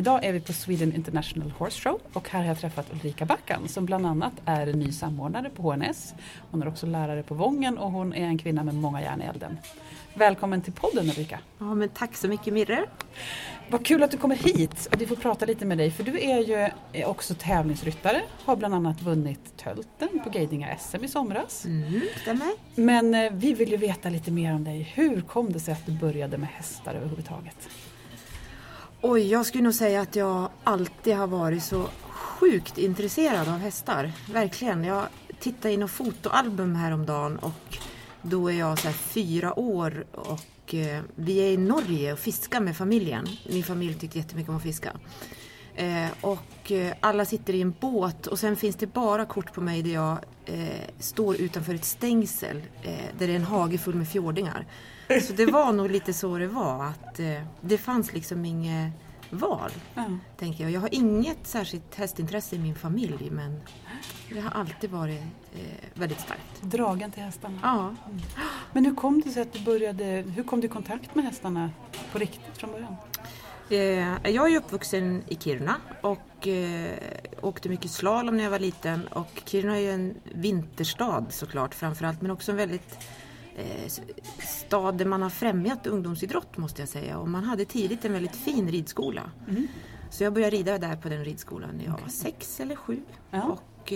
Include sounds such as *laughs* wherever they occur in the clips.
Idag är vi på Sweden International Horse Show och här har jag träffat Ulrika Backan som bland annat är ny samordnare på HNS. Hon är också lärare på Vången och hon är en kvinna med många järn i elden. Välkommen till podden Ulrika! Ja, men tack så mycket Mirre! Vad kul att du kommer hit och vi får prata lite med dig för du är ju också tävlingsryttare, har bland annat vunnit tölten på Geidinga SM i somras. Mm, stämmer. Men eh, vi vill ju veta lite mer om dig. Hur kom det sig att du började med hästar överhuvudtaget? Oj, jag skulle nog säga att jag alltid har varit så sjukt intresserad av hästar. Verkligen. Jag tittade i något fotoalbum häromdagen och då är jag så här fyra år och eh, vi är i Norge och fiskar med familjen. Min familj tyckte jättemycket om att fiska. Eh, och eh, alla sitter i en båt och sen finns det bara kort på mig där jag eh, står utanför ett stängsel där det är en hage full med fjordingar. Så det var nog lite så det var att det fanns liksom inget val. Ja. Tänker jag. jag har inget särskilt hästintresse i min familj men det har alltid varit eh, väldigt starkt. Dragen till hästarna? Ja. Men hur kom det sig att du började, hur kom du i kontakt med hästarna på riktigt från början? Eh, jag är uppvuxen i Kiruna och eh, åkte mycket slalom när jag var liten och Kiruna är ju en vinterstad såklart framförallt men också en väldigt eh, stad där man har främjat ungdomsidrott måste jag säga och man hade tidigt en väldigt fin ridskola. Mm. Så jag började rida där på den ridskolan när jag var sex eller sju. Ja. Och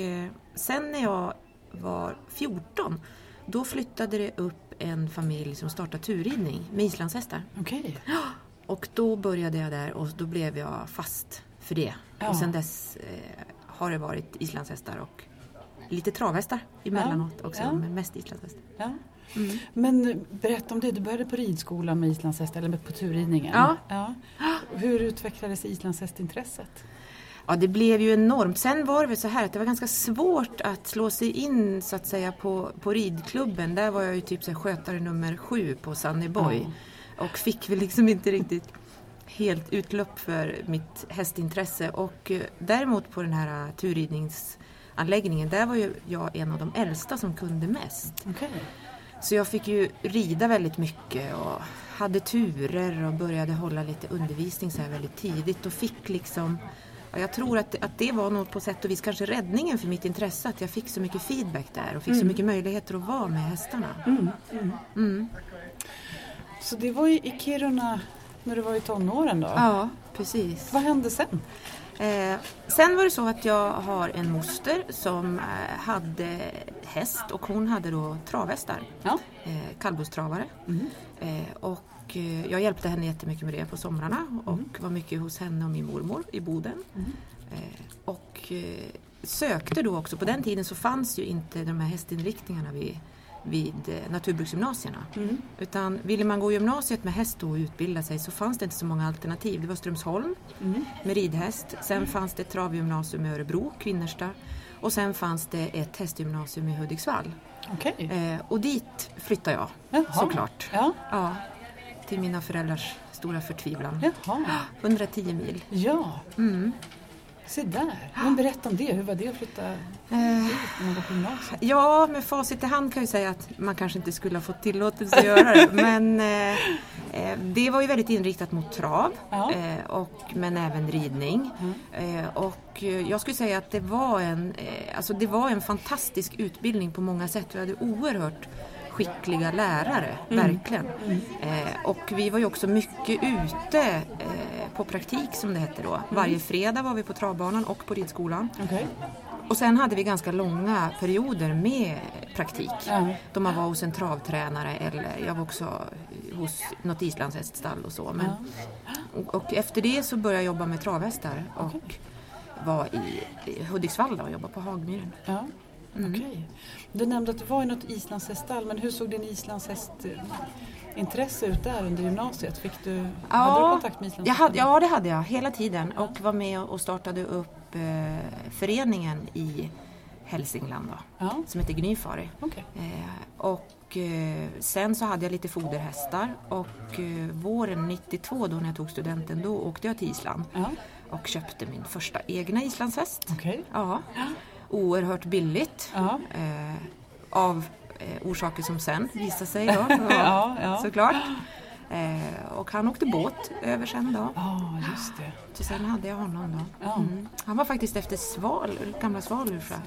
sen när jag var 14 då flyttade det upp en familj som startade turridning med islandshästar. Okej. Och då började jag där och då blev jag fast för det. Ja. Och sen dess eh, har det varit islandshästar och lite travhästar emellanåt också, Ja. men mest islandshästar. Ja. Mm. Men berätta om det, du började på ridskolan med islandshästar, eller på turridningen. Ja. ja. Hur utvecklades islandshästintresset? Ja, det blev ju enormt. Sen var det väl så här att det var ganska svårt att slå sig in så att säga på, på ridklubben. Där var jag ju typ så här, skötare nummer sju på Sunny Boy. Och fick väl liksom inte riktigt helt utlopp för mitt hästintresse. Och eh, däremot på den här eh, turridningsanläggningen, där var ju jag en av de äldsta som kunde mest. Okej. Så jag fick ju rida väldigt mycket och hade turer och började hålla lite undervisning så här väldigt tidigt och fick liksom ja, jag tror att, att det var nog på sätt och vis kanske räddningen för mitt intresse att jag fick så mycket feedback där och fick så mycket möjligheter att vara med hästarna. Mm. Mm. Så det var ju i Kiruna när du var i tonåren då? Ja, precis. Vad hände sen? Eh, sen var det så att jag har en moster som eh, hade häst och hon hade då travhästar. Ja. Eh, kallblodstravare. Mm. Eh, och eh, jag hjälpte henne jättemycket med det på somrarna och Mm. var mycket hos henne och min mormor i Boden. Mm. Eh, och sökte då också, på den tiden så fanns ju inte de här hästinriktningarna vid, vid eh, naturbruksgymnasierna. Mm. Utan ville man gå gymnasiet med häst och utbilda sig så fanns det inte så många alternativ. Det var Strömsholm Mm. med ridhäst. Sen fanns det ett travgymnasium i Örebro, Kvinnersta. Och sen fanns det ett hästgymnasium i Hudiksvall. Okej. Eh, och dit flyttade jag Jaha. såklart. Ja. Ja, till mina föräldrars stora förtvivlan. Jaha. *gasps* 110 mil. Ja, Mm. Se där. Men berätta om det. Hur var det att flytta Eh, dit när man går på gymnasiet? ja, med facit i hand kan jag säga att man kanske inte skulle ha fått tillåtelse att göra det. Men eh, eh, det var ju väldigt inriktat mot trav, Ja. eh, och, men även ridning. Mm. Eh, och eh, jag skulle säga att det var, en, eh, alltså det var en fantastisk utbildning på många sätt. Vi hade oerhört skickliga lärare, Mm. verkligen. Eh, och vi var ju också mycket ute eh, på praktik som det hette då. Varje fredag var vi på travbanan och på ridskolan. Okej. Och sen hade vi ganska långa perioder med praktik. Ja. Då man var hos en travtränare eller jag var också hos något islandshäststall och så. Men, och, och efter det så började jag jobba med travhästar och var i, Hudiksvall då och jobbade på Hagmyren. Ja. Mm. Okej. Du nämnde att du var i något islandshäststall, men hur såg din islandshästintresse ut där under gymnasiet? Fick du, hade du kontakt med jag islandshästar? hade, ja, det hade jag hela tiden och var med och startade upp hoppföreningen i Hälsingland då, Ja, som heter Gnyfari. okej. Eh, och eh, sen så hade jag lite foderhästar och eh, våren 92 då när jag tog studenten då åkte jag till Island Ja, och köpte min första egna islandshäst. okej. Ja, oerhört billigt Ja. eh, av eh, orsaker som sen visade sig då, *laughs* Ja, ja. såklart. Eh, och han åkte båt över sen då. Ja, just det. Så sen hade jag honom då. Ja. Mm. Han var faktiskt efter Sval, gamla Svalur från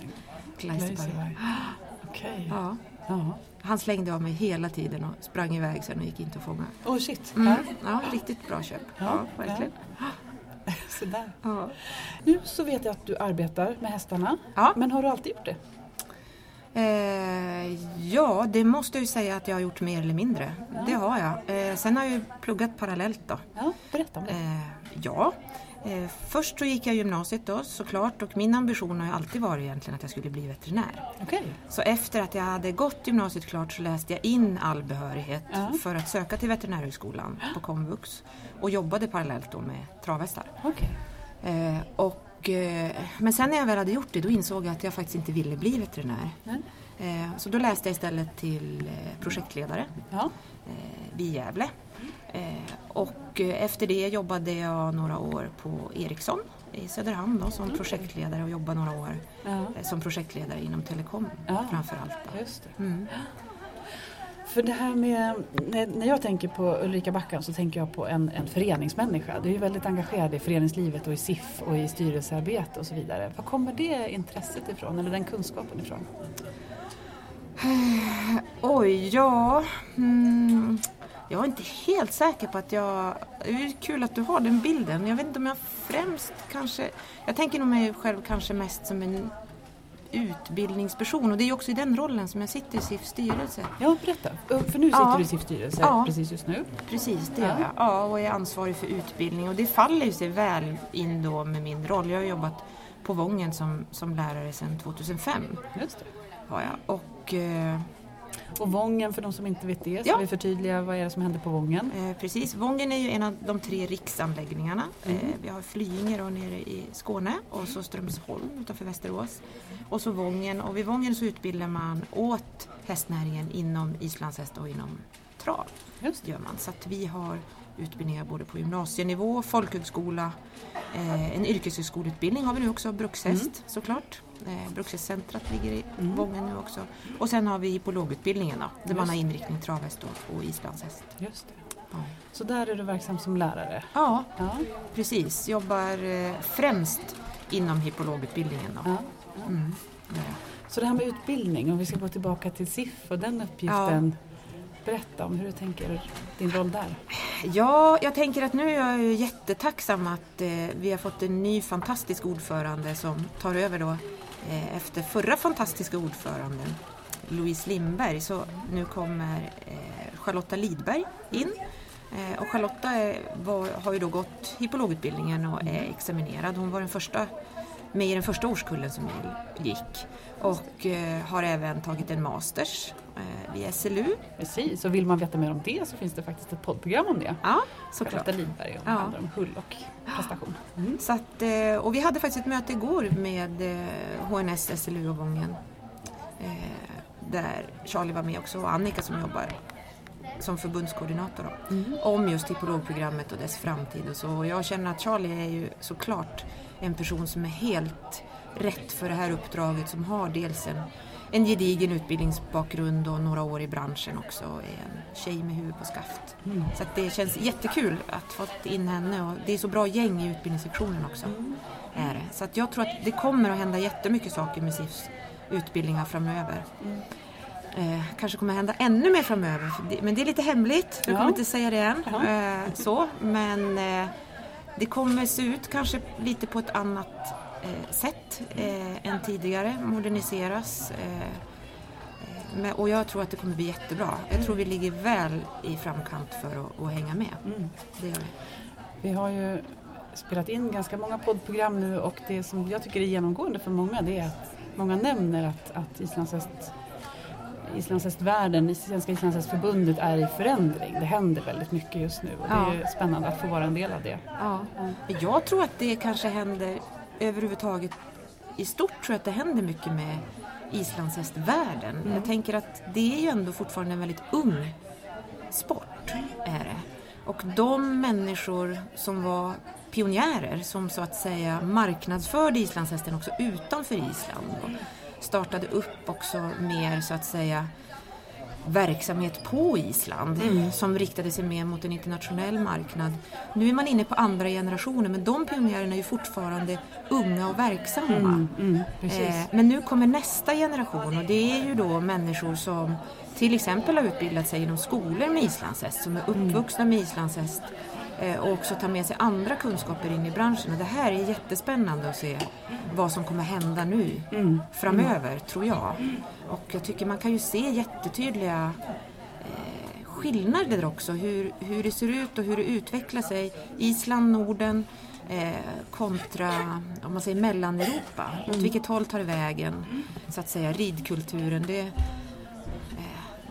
Kleisterberg. Okej. Ja. Ja. Han slängde av mig hela tiden och sprang iväg sen och gick inte att fånga. Åh shit. Mm. Ja. Ja, riktigt bra köp. Ja, Ja, verkligen. *laughs* Så där. Ja. Nu så vet jag att du arbetar med hästarna. Ja. Men har du alltid gjort det? Eh, ja, det måste jag ju säga att jag har gjort mer eller mindre. Det har jag. Eh, sen har jag ju pluggat parallellt då. Ja, berätta om det. Eh, ja, eh, först så gick jag gymnasiet då såklart och min ambition har ju alltid varit egentligen att jag skulle bli veterinär. Okej. Så efter att jag hade gått gymnasiet klart så läste jag in all behörighet Ja. för att söka till veterinärhögskolan på komvux och jobbade parallellt då med travhästar. Okej. Eh, och, eh, men sen när jag väl hade gjort det då insåg jag att jag faktiskt inte ville bli veterinär. Eh, så då läste jag istället till eh, projektledare Ja. vid Gävle. Och efter det jobbade jag några år på Ericsson i Söderhamn då, som projektledare och jobbade några år ja, som projektledare inom telekom Ja. framför allt. Då. just det. Mm. För det här med, när jag tänker på Ulrika Backan så tänker jag på en, en föreningsmänniska. Du är ju väldigt engagerad i föreningslivet och i SIF och i styrelsearbete och så vidare. Var kommer det intresset ifrån eller den kunskapen ifrån? *sighs* Oj, ja. Mm, jag är inte helt säker på att jag... Det är kul att du har den bilden. Jag vet inte om jag främst kanske... Jag tänker nog mig själv kanske mest som en utbildningsperson och det är också i den rollen som jag sitter i SIFs styrelse. Ja, berätta. För nu sitter Ja. du i SIFs styrelse Ja. precis just nu. Precis, det Ja. gör jag. Ja, och är ansvarig för utbildning och det faller ju sig väl in då med min roll. Jag har jobbat på Vången som, som lärare sedan 2005. Just det. Har jag. Och, eh, Och Vången, för de som inte vet det, så Ja. vi förtydliga vad är det som händer på Vången? eh, precis, Vången är ju en av de tre riksanläggningarna. Mm. Eh, vi har Flyinge då nere i Skåne och så Strömsholm utanför Västerås. Och så Vången och vid Vången så utbildar man åt hästnäringen inom islandshäst och inom trav. Just gör man. Så att vi har utbildningar både på gymnasienivå, folkhögskola, eh, en yrkeshögskoleutbildning har vi nu också, brukshäst Mm. såklart. Eh, Brukshästcentrat ligger i Mm. Vången nu också. Och sen har vi hippologutbildningen då, där man Just har det. inriktning travhäst och, och islandshäst. Just det. Ja. Så där är du verksam som lärare? ja, Ja. precis. Jobbar eh, främst inom hippologutbildningen då. ja. Mm. Så det här med utbildning, om vi ska gå tillbaka till SIF och den uppgiften. Berätta om hur du tänker din roll där. Ja, jag tänker att nu är jag jättetacksam att eh, vi har fått en ny fantastisk ordförande som tar över då eh, efter förra fantastiska ordföranden Louise Lindberg. Så nu kommer eh, Charlotta Lidberg in. Eh, och Charlotta är, var, har ju då gått hippologutbildningen och är examinerad. Hon var den första med i den första årskullen som gick och eh, har även tagit en masters eh, vid SLU. Precis, och vill man veta mer om det så finns det faktiskt ett poddprogram om det. Ja, såklart. Charlotta Lidberg och Ja. handlar om hull och prestation. Mm. Så att, eh, och vi hade faktiskt ett möte igår med HNS, SLU och Vången. Eh, Där Charlie var med också och Annika som jobbar som förbundskoordinator då, Mm. om just hippologprogrammet och dess framtid och så. Och jag känner att Charlie är ju såklart en person som är helt rätt för det här uppdraget som har dels en, en gedigen utbildningsbakgrund och några år i branschen också och är en tjej med huvud på skaft. Mm. Så det känns jättekul att fått in henne och det är så bra gäng i utbildningssektionen också. Är det. Så att jag tror att det kommer att hända jättemycket saker med SIFs utbildningar framöver. Mm. Eh, kanske kommer hända ännu mer framöver, det, men det är lite hemligt. Jag Ja. kommer inte säga det än. Ja. Eh, så, men eh, det kommer se ut kanske lite på ett annat eh, sätt eh, än tidigare, moderniseras. Eh, men, och jag tror att det kommer bli jättebra. Jag tror vi ligger väl i framkant för att, att hänga med. Mm. Det gör vi. Vi har ju spelat in ganska många poddprogram nu och det som jag tycker är genomgående för många det är att många nämner att, att islandshäst, islandshästvärlden, Svenska islandshästförbundet är i förändring. Det händer väldigt mycket just nu och det är spännande att få vara en del av det. Ja. Jag tror att det kanske händer överhuvudtaget i stort tror jag att det händer mycket med islandshästvärlden. Mm. Jag tänker att det är ju ändå fortfarande en väldigt ung sport. Är det. Och de människor som var pionjärer som så att säga marknadsförde islandshästen också utanför Island och startade upp också mer så att säga verksamhet på Island som riktade sig mer mot en internationell marknad. Nu är man inne på andra generationer men de pionjärerna är ju fortfarande unga och verksamma. Mm, precis. Eh, men nu kommer nästa generation och det är ju då människor som till exempel har utbildat sig inom skolor med islandshäst, som är uppvuxna med islandshäst och också tar med sig andra kunskaper in i branschen. Och det här är jättespännande att se vad som kommer hända nu framöver, tror jag. Och jag tycker man kan ju se jättetydliga eh, skillnader också, hur, hur det ser ut och hur det utvecklar sig. Island, Norden eh, kontra om man säger Mellaneuropa. Åt vilket håll tar det vägen? Så att säga ridkulturen. Det, eh,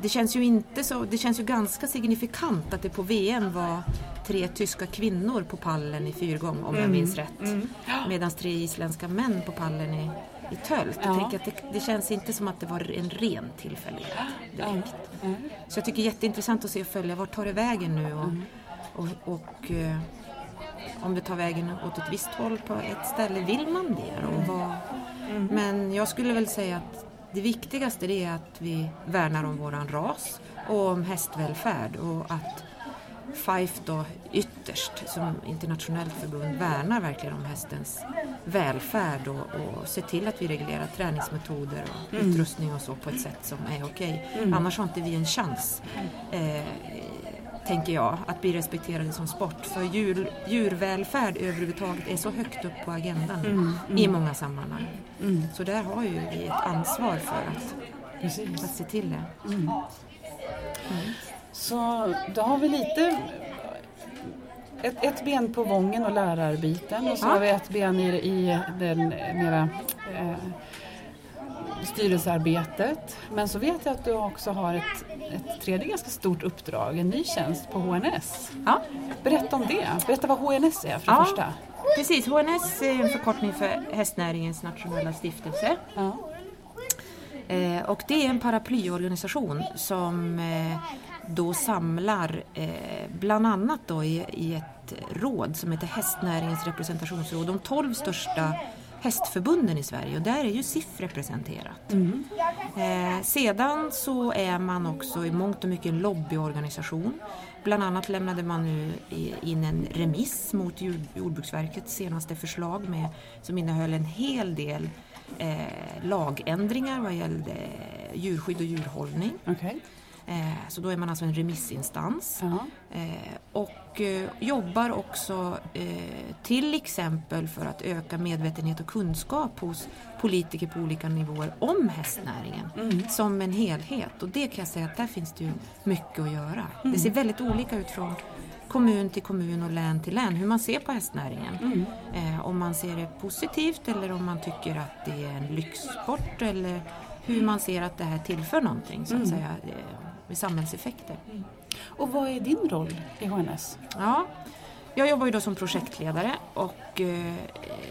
det känns ju inte så, det känns ju ganska signifikant att det på VM var tre tyska kvinnor på pallen i fyrgång om jag minns rätt. Medan tre isländska män på pallen i, i tölt. Jag Ja. tänker att det, det känns inte som att det var en ren tillfällighet direkt. Mm. Så jag tycker det är jätteintressant att se och följa vart tar det vägen nu och, och, och eh, om det tar vägen åt ett visst håll på ett ställe, vill man det? Och vad, Men jag skulle väl säga att det viktigaste är att vi värnar om våran ras och om hästvälfärd och att Fife då ytterst som internationellt förbund värnar verkligen om hästens välfärd och, och ser till att vi reglerar träningsmetoder och utrustning och så på ett sätt som är okej. Annars har inte vi en chans, eh, tänker jag, att bli respekterade som sport. För djur, djurvälfärd överhuvudtaget är så högt upp på agendan nu, i många sammanhang. Så där har ju vi ett ansvar för att, Precis. att se till det. Så då har vi lite ett, ett ben på Vången och lärarbiten och så Ja. har vi ett ben i, i den mera eh, styrelsearbetet. Men så vet jag att du också har ett, ett tredje ganska stort uppdrag, en ny tjänst på HNS. Ja. Berätta om det. Berätta vad HNS är för det Ja. första. Precis, HNS är en förkortning för Hästnäringens nationella stiftelse. Ja. Eh, och det är en paraplyorganisation som eh, då samlar eh, bland annat då i, i ett råd som heter Hästnäringens representationsråd, de 12 största hästförbunden i Sverige och där är ju SIF representerat. Eh, sedan så är man också i mångt och mycket en lobbyorganisation. Bland annat lämnade man nu in en remiss mot jord- Jordbruksverkets senaste förslag med, som innehöll en hel del eh, lagändringar vad gällde djurskydd och djurhållning. Okej. Eh, så då är man alltså en remissinstans. Ja. Eh, och eh, jobbar också till exempel för att öka medvetenhet och kunskap hos politiker på olika nivåer om hästnäringen som en helhet. Och det kan jag säga att där finns det ju mycket att göra. Det ser väldigt olika ut från kommun till kommun och län till län hur man ser på hästnäringen. Eh, om man ser det positivt eller om man tycker att det är en lyxsport eller hur man ser att det här tillför någonting så att säga eh, med samhällseffekter. Och vad är din roll i HNS? Ja, jag jobbar ju då som projektledare och eh,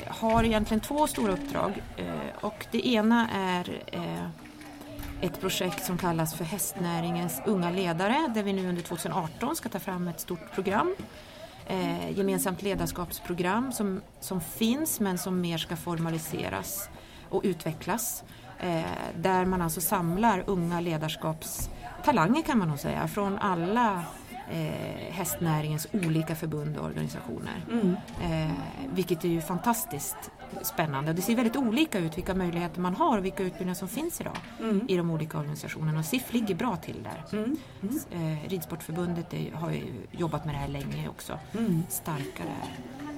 har egentligen två stora uppdrag. Eh, och det ena är eh, ett projekt som kallas för Hästnäringens unga ledare där vi nu under 2018 ska ta fram ett stort program. Eh, gemensamt ledarskapsprogram som, som finns men som mer ska formaliseras och utvecklas. Eh, där man alltså samlar unga ledarskapstalanger kan man nog säga från alla eh, hästnäringens olika förbund och organisationer. Eh, vilket är ju fantastiskt spännande. Det ser väldigt olika ut vilka möjligheter man har och vilka utbildningar som finns idag i de olika organisationerna. Och SIF ligger bra till där. Eh, Ridsportförbundet är, har ju jobbat med det här länge också. Starkare.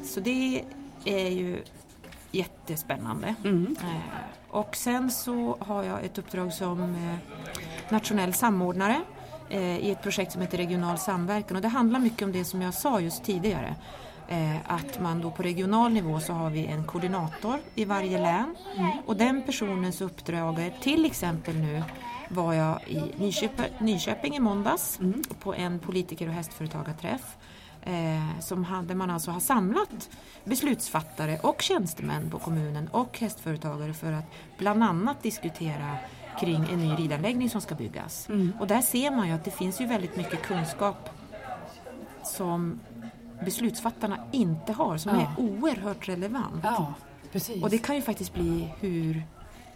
Så det är ju jättespännande. Eh, och sen så har jag ett uppdrag som eh, nationell samordnare eh, i ett projekt som heter regional samverkan. Och det handlar mycket om det som jag sa just tidigare. Att man då på regional nivå så har vi en koordinator i varje län. Och den personens uppdrag är till exempel nu var jag i Nyköping, Nyköping i måndags på en politiker och hästföretagarträff Eh, som ha, där man alltså har samlat beslutsfattare och tjänstemän på kommunen och hästföretagare för att bland annat diskutera kring en ny ridanläggning som ska byggas. Mm. Och där ser man ju att det finns ju väldigt mycket kunskap som beslutsfattarna inte har, som Ja. är oerhört relevant. Ja, precis. Och det kan ju faktiskt bli hur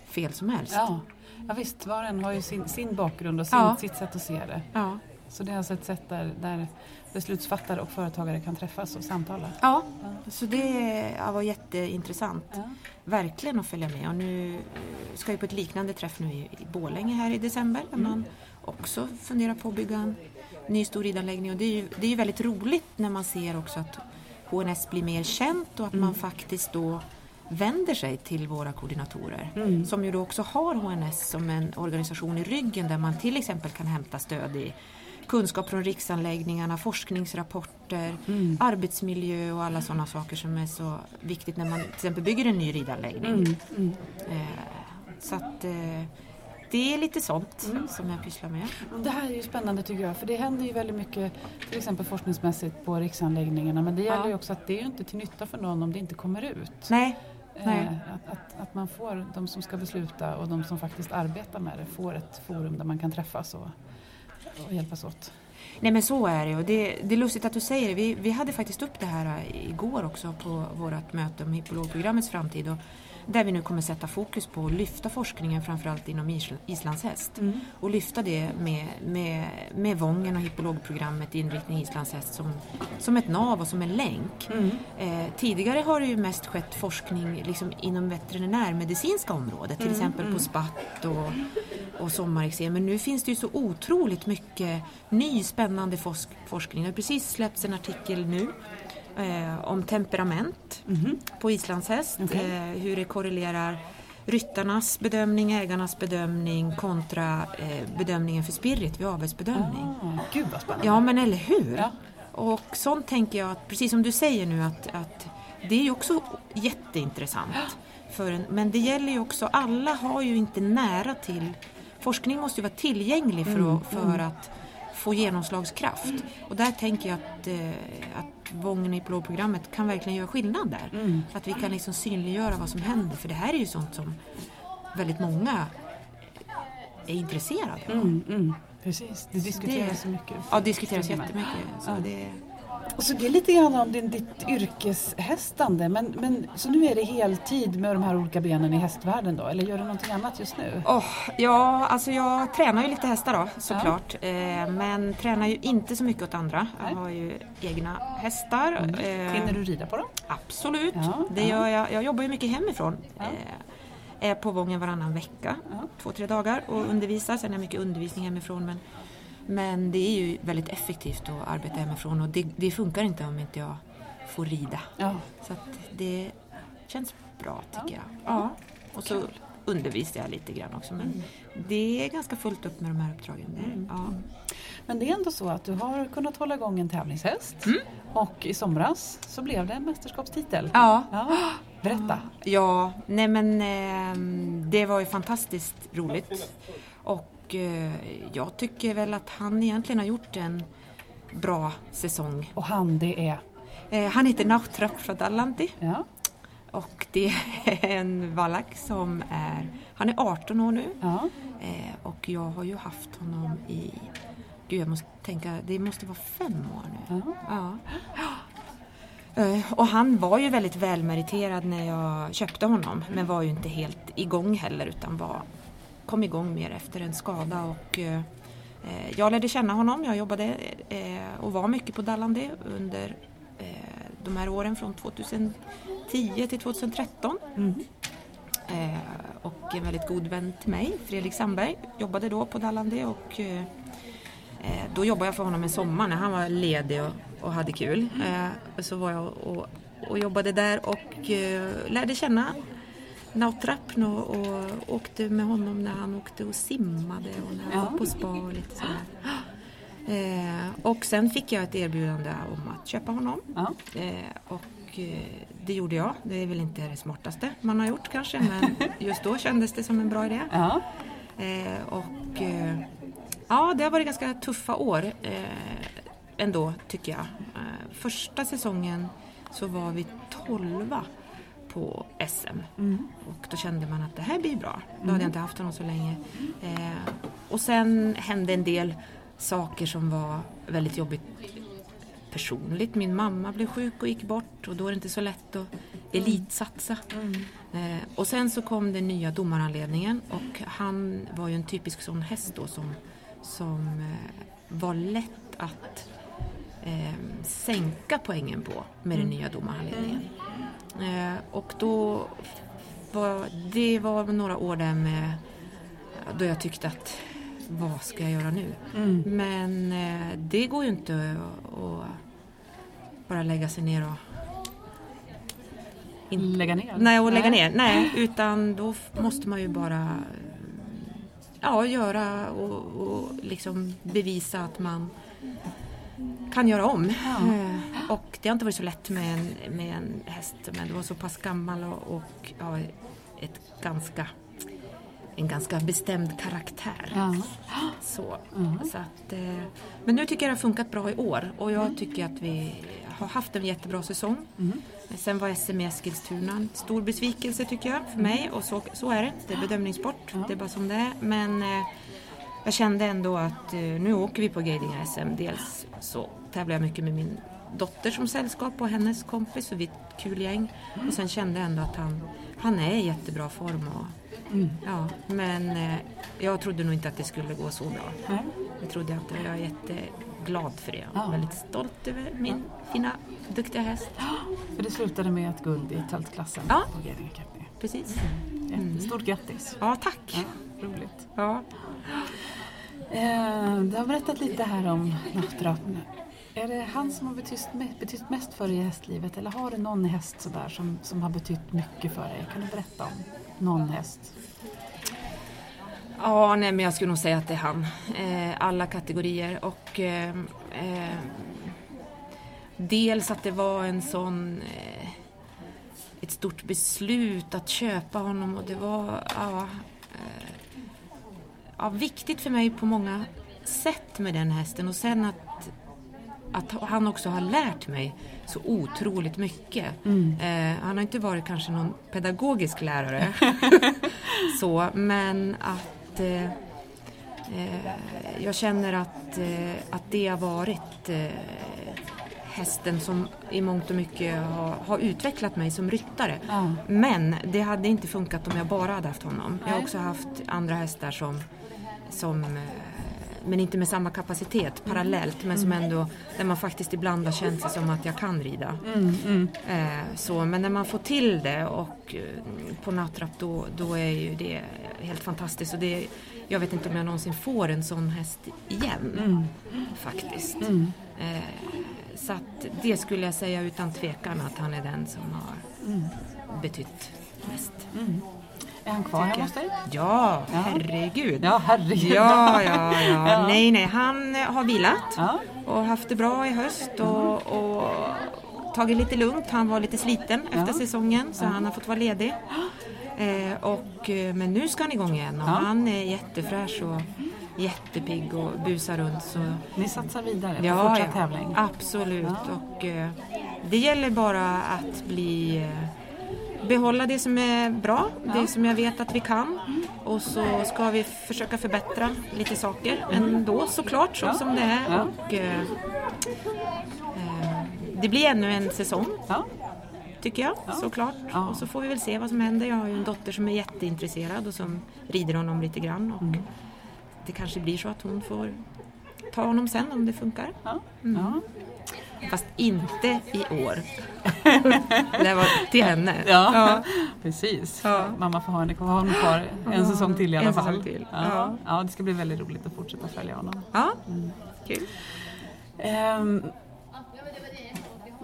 fel som helst. ja. ja, visst. Var och en har ju sin, sin bakgrund och sin, Ja. sitt sätt att se det. Ja. Så det är alltså ett sätt där, där beslutsfattare och företagare kan träffas och samtala. Ja, så det ja, var jätteintressant. Ja. Verkligen att följa med. Och nu eh, ska jag på ett liknande träff nu i, Borlänge här i december. Där man också funderar på att bygga en ny stor ridanläggning. Och det är ju det är väldigt roligt när man ser också att HNS blir mer känt och att man faktiskt då vänder sig till våra koordinatorer. Mm. Som ju då också har HNS som en organisation i ryggen där man till exempel kan hämta stöd i kunskap från riksanläggningarna, forskningsrapporter, Mm. arbetsmiljö och alla sådana saker som är så viktigt när man till exempel bygger en ny ridanläggning. Mm. Mm. Eh, så att eh, det är lite sånt som jag pysslar med. Det här är ju spännande tycker jag, för det händer ju väldigt mycket till exempel forskningsmässigt på riksanläggningarna men det gäller Ja. ju också att det är ju inte till nytta för någon om det inte kommer ut. Nej, Eh, nej. Att, att, att man får, de som ska besluta och de som faktiskt arbetar med det får ett forum där man kan träffas och, och hjälpas åt. Nej men så är det och det, det är lustigt att du säger det. Vi, vi hade faktiskt upp det här eh, igår också på vårt möte om hippologprogrammets framtid. Och där vi nu kommer sätta fokus på att lyfta forskningen framförallt inom isl- islandshäst. Och lyfta det med, med, med Vången och hippologprogrammet inriktning islandshäst som, som ett nav och som en länk. Eh, tidigare har det ju mest skett forskning liksom inom veterinärmedicinska området, till exempel på spatt och, och sommareksem. Men nu finns det ju så otroligt mycket ny spännande forsk- forskning. Det har precis släppts en artikel nu eh, om temperament på islandshäst. Okej. Eh, hur det korrelerar ryttarnas bedömning, ägarnas bedömning kontra eh, bedömningen för spirit vid avelsbedömning. Ah, gud vad spännande. Ja men eller hur? Ja. Och sånt tänker jag att, precis som du säger nu, att, att det är ju också jätteintressant. För en, men det gäller ju också, alla har ju inte nära till, forskning måste ju vara tillgänglig för, att, för att få genomslagskraft. Och där tänker jag att, eh, att Vången i blåprogrammet kan verkligen göra skillnad där. Mm. Att vi kan liksom synliggöra vad som händer, för det här är ju sånt som väldigt många är intresserade av. Mm, mm. Precis, det diskuteras Det- så mycket. Ja, diskuteras Stämmer. jättemycket. Så Ja. det, Och så det är lite grann om din, ditt yrkeshästande. Men, men, så nu är det heltid med de här olika benen i hästvärlden då? Eller gör du någonting annat just nu? Åh, ja, alltså jag tränar ju lite hästar då såklart. Eh, men tränar ju inte så mycket åt andra. Nej. Jag har ju egna hästar. Eh, Hinner du rida på dem? Absolut, Ja, det ja. gör jag. Jag jobbar ju mycket hemifrån. Ja. Eh, är på Vången varannan vecka, Ja. två, tre dagar och undervisar. Sen är det mycket undervisning hemifrån. Men, men det är ju väldigt effektivt att arbeta hemifrån och det, det funkar inte om inte jag får rida. Ja. Så det känns bra tycker Ja. jag. Ja. Och så undervisar jag lite grann också. Men det är ganska fullt upp med de här uppdragen. Det, ja. Men det är ändå så att du har kunnat hålla igång en tävlingshäst. Och i somras så blev det en mästerskapstitel. Ja. Ja, Berätta. Ja, nej men eh, det var ju fantastiskt roligt. Och eh, jag tycker väl att han egentligen har gjort en bra säsong. Och han det är? Eh, han heter Nautrap Fradallanti Ja. och det är en valack som är, han är 18 år nu. ja. Eh, och jag har ju haft honom i, gud jag måste tänka, det måste vara fem år nu. ja. Och han var ju väldigt välmeriterad när jag köpte honom men var ju inte helt igång heller utan var, kom igång mer efter en skada och eh, eh, jag lärde känna honom, jag jobbade eh, och var mycket på Dallande under de här åren från 2010 till 2013. Mm. Och en väldigt god vän till mig, Fredrik Sandberg, jobbade då på Dallande och då jobbade jag för honom en sommar när han var ledig och, hade kul. Och så var jag och, jobbade där och lärde känna Nautrappn och, och åkte med honom när han åkte och simmade och när han Ja. var på spa och lite sådär. Eh, och sen fick jag ett erbjudande om att köpa honom. Ja. Eh, och eh, det gjorde jag. Det är väl inte det smartaste man har gjort kanske men *laughs* just då kändes det som en bra idé. Ja. Eh, och eh, ja, det har varit ganska tuffa år. Eh, ändå tycker jag. Första säsongen så var vi tolva på SM. Mm. Och då kände man att det här blir bra. Då hade jag inte haft honom så länge. Eh, och sen hände en del saker som var väldigt jobbigt personligt. Min mamma blev sjuk och gick bort och då är det inte så lätt att elitsatsa. Eh, och sen så kom den nya domaranledningen och han var ju en typisk sån häst då som, som eh, var lätt att eh, sänka poängen på med den nya domaranledningen. Eh, och då var det var några år där med då jag tyckte att vad ska jag göra nu? Mm. Men eh, det går ju inte att, bara lägga sig ner och in, Lägga ner? nej, och lägga ner. Nej, utan då måste man ju bara ja, göra och, och liksom bevisa att man kan göra om. Ja. Och det har inte varit så lätt med en, med en häst men det var så pass gammal och, och ja, ett ganska, en ganska bestämd karaktär. Ja. Så, Mm. så att, eh, men nu tycker jag det har funkat bra i år och jag tycker att vi har haft en jättebra säsong. Mm. Sen var SM i Eskilstuna en stor besvikelse tycker jag för mig och så, så är det. Det är bedömningssport, det är bara som det är. Men eh, jag kände ändå att eh, nu åker vi på Geidinga SM. Dels så tävlar jag mycket med min dotter som sällskap och hennes kompis och vi är ett kul gäng. Och sen kände jag ändå att han, han är i jättebra form. Och, Mm. ja, men eh, jag trodde nog inte att det skulle gå så bra. Nej. Det trodde jag inte. Jag är jätteglad för det. Ja. Väldigt stolt över min fina, duktiga häst. *gasps* För det slutade med ett guld i tältklassen Ja. på Getinge Cup. Precis. Jättestort grattis! Ja, tack. Ja, roligt. Ja. Eh, du har berättat lite här om Nattrap. Är det han som har betytt, betytt mest för dig i hästlivet eller har du någon häst sådär som, som har betytt mycket för dig? Kan du berätta om någon häst? Ja, nej, men jag skulle nog säga att det är han. Eh, alla kategorier och eh, eh, dels att det var en sån eh, ett stort beslut att köpa honom och det var ja, eh, ja, viktigt för mig på många sätt med den hästen och sen att, att han också har lärt mig så otroligt mycket. Eh, han har inte varit kanske någon pedagogisk lärare *laughs* så, men att eh, eh, jag känner att, eh, att det har varit eh, hästen som i mångt och mycket har, har utvecklat mig som ryttare. Ja. Men det hade inte funkat om jag bara hade haft honom. Jag har också haft andra hästar som, som men inte med samma kapacitet parallellt men som ändå där man faktiskt ibland har känt sig som att jag kan rida. Mm, mm. Eh, så, men när man får till det och eh, på nattrapp då, då är ju det helt fantastiskt. Och det, jag vet inte om jag någonsin får en sån häst igen Mm. faktiskt. Mm. Eh, så att det skulle jag säga utan tvekan att han är den som har Mm. betytt mest. Mm. Är han kvar hemma hos dig? Ja, Ja. herregud. Ja, herregud. Ja, ja, ja. *laughs* Ja. Nej, nej, han eh, har vilat Ja. och haft det bra i höst och, och tagit lite lugnt. Han var lite sliten efter säsongen så han har fått vara ledig. *gasps* Eh, och, eh, men nu ska han igång igen och han är jättefräsch och jättepigg och busar runt. Så, Ni satsar vidare på ja, fortsatt tävling? absolut. Och, eh, det gäller bara att bli eh, behålla det som är bra, Ja. det som jag vet att vi kan. Och så ska vi försöka förbättra lite saker ändå såklart, så Mm. Ja. som det är. Ja. Och, eh, eh, det blir ännu en säsong, tycker jag, Ja. såklart. Och så får vi väl se vad som händer. Jag har ju en dotter som är jätteintresserad och som rider honom lite grann. Och Mm. Det kanske blir så att hon får ta honom sen om det funkar. Ja. Ja. Fast inte i år. *laughs* det var till henne. Ja. Precis. Ja. Mamma får ha henne kvar, ha honom kvar en Ja, säsong till i alla en fall. säsong till. Ja. Ja. Ja. det ska bli väldigt roligt att fortsätta följa honom. Ja, Mm. kul. Ehm,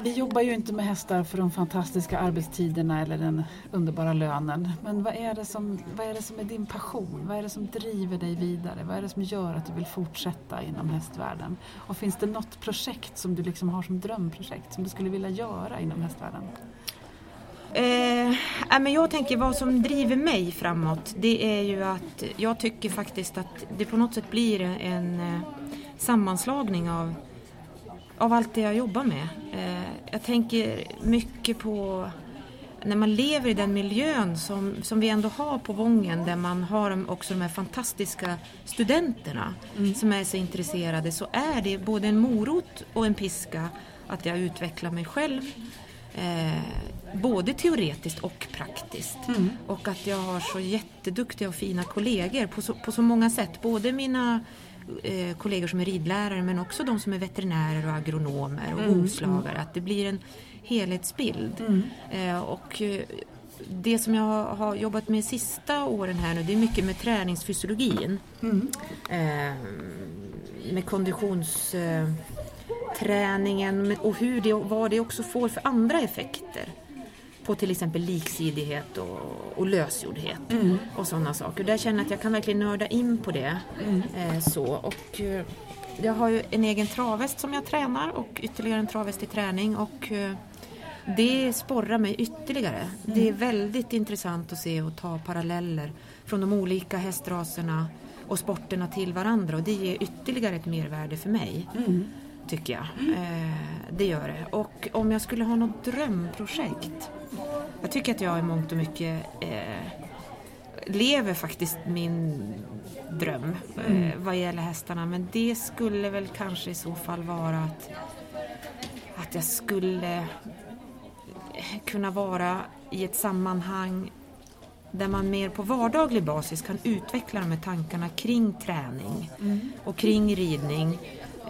vi jobbar ju inte med hästar för de fantastiska arbetstiderna eller den underbara lönen. Men vad är, det som, vad är det som är din passion? Vad är det som driver dig vidare? Vad är det som gör att du vill fortsätta inom hästvärlden? Och finns det något projekt som du liksom har som drömprojekt som du skulle vilja göra inom hästvärlden? Eh, men jag tänker vad som driver mig framåt det är ju att jag tycker faktiskt att det på något sätt blir en eh, sammanslagning av av allt det jag jobbar med. Eh, jag tänker mycket på när man lever i den miljön som, som vi ändå har på Vången där man har också de här fantastiska studenterna mm. som är så intresserade så är det både en morot och en piska att jag utvecklar mig själv. Eh, både teoretiskt och praktiskt. Mm. Och att jag har så jätteduktiga och fina kollegor på så, på så många sätt. Både mina eh, kollegor som är ridlärare men också de som är veterinärer och agronomer och mm. hovslagare. Mm. Att det blir en helhetsbild. Mm. Eh, och eh, det som jag har jobbat med sista åren här nu det är mycket med träningsfysiologin. Mm. Eh, med konditionsträningen och hur det, vad det också får för andra effekter på till exempel liksidighet och, och lösgjordhet mm. och sådana saker. Där känner jag att jag kan verkligen nörda in på det. Mm. Eh, så. Och, eh, jag har ju en egen travhäst som jag tränar och ytterligare en travhäst i träning och eh, det sporrar mig ytterligare. Mm. Det är väldigt intressant att se och ta paralleller från de olika hästraserna och sporterna till varandra och det ger ytterligare ett mervärde för mig. Mm. Tycker jag. Eh, det gör det. Och om jag skulle ha något drömprojekt. Jag tycker att jag i mångt och mycket eh, lever faktiskt min dröm mm. eh, vad gäller hästarna. Men det skulle väl kanske i så fall vara att, att jag skulle kunna vara i ett sammanhang där man mer på vardaglig basis kan utveckla de här tankarna kring träning mm. och kring ridning.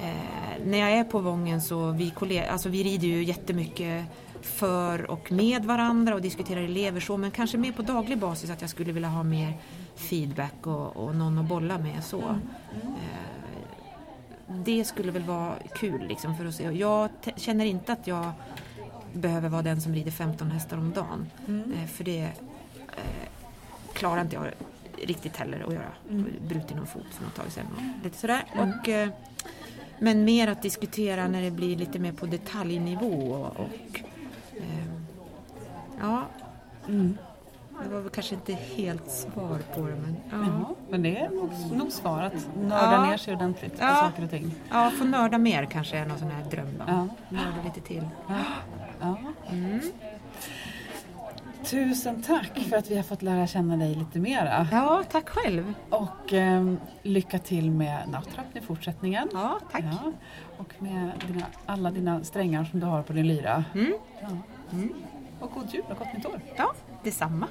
Eh, när jag är på Vången så vi, kollegor, alltså vi rider ju jättemycket för och med varandra och diskuterar elever så men kanske mer på daglig basis att jag skulle vilja ha mer feedback och, och någon att bolla med så. Mm. Eh, det skulle väl vara kul liksom för att se. Jag känner inte att jag behöver vara den som rider 15 hästar om dagen. Mm. Eh, för det eh, klarar inte jag riktigt heller att göra. Mm. Brutit någon fot för något tag sedan och lite sådär. Mm. Och, eh, men mer att diskutera när det blir lite mer på detaljnivå och, och eh, ja. Mm. Det var väl kanske inte helt svar på det men... Ja. Jaha, men det är nog, nog svar att nörda ja. ner sig ordentligt på ja. saker och ting. Ja, få nörda mer kanske är någon sån här dröm då. Ja. Nörda lite till. Ja. Ja. Mm. Tusen tack för att vi har fått lära känna dig lite mera. Ja, tack själv. Och eh, lycka till med nattrappen i fortsättningen. Ja, tack. Ja. Och med dina, alla dina strängar som du har på din lyra. Mm. Ja. Mm. Och god jul och gott nytt år. Ja, detsamma.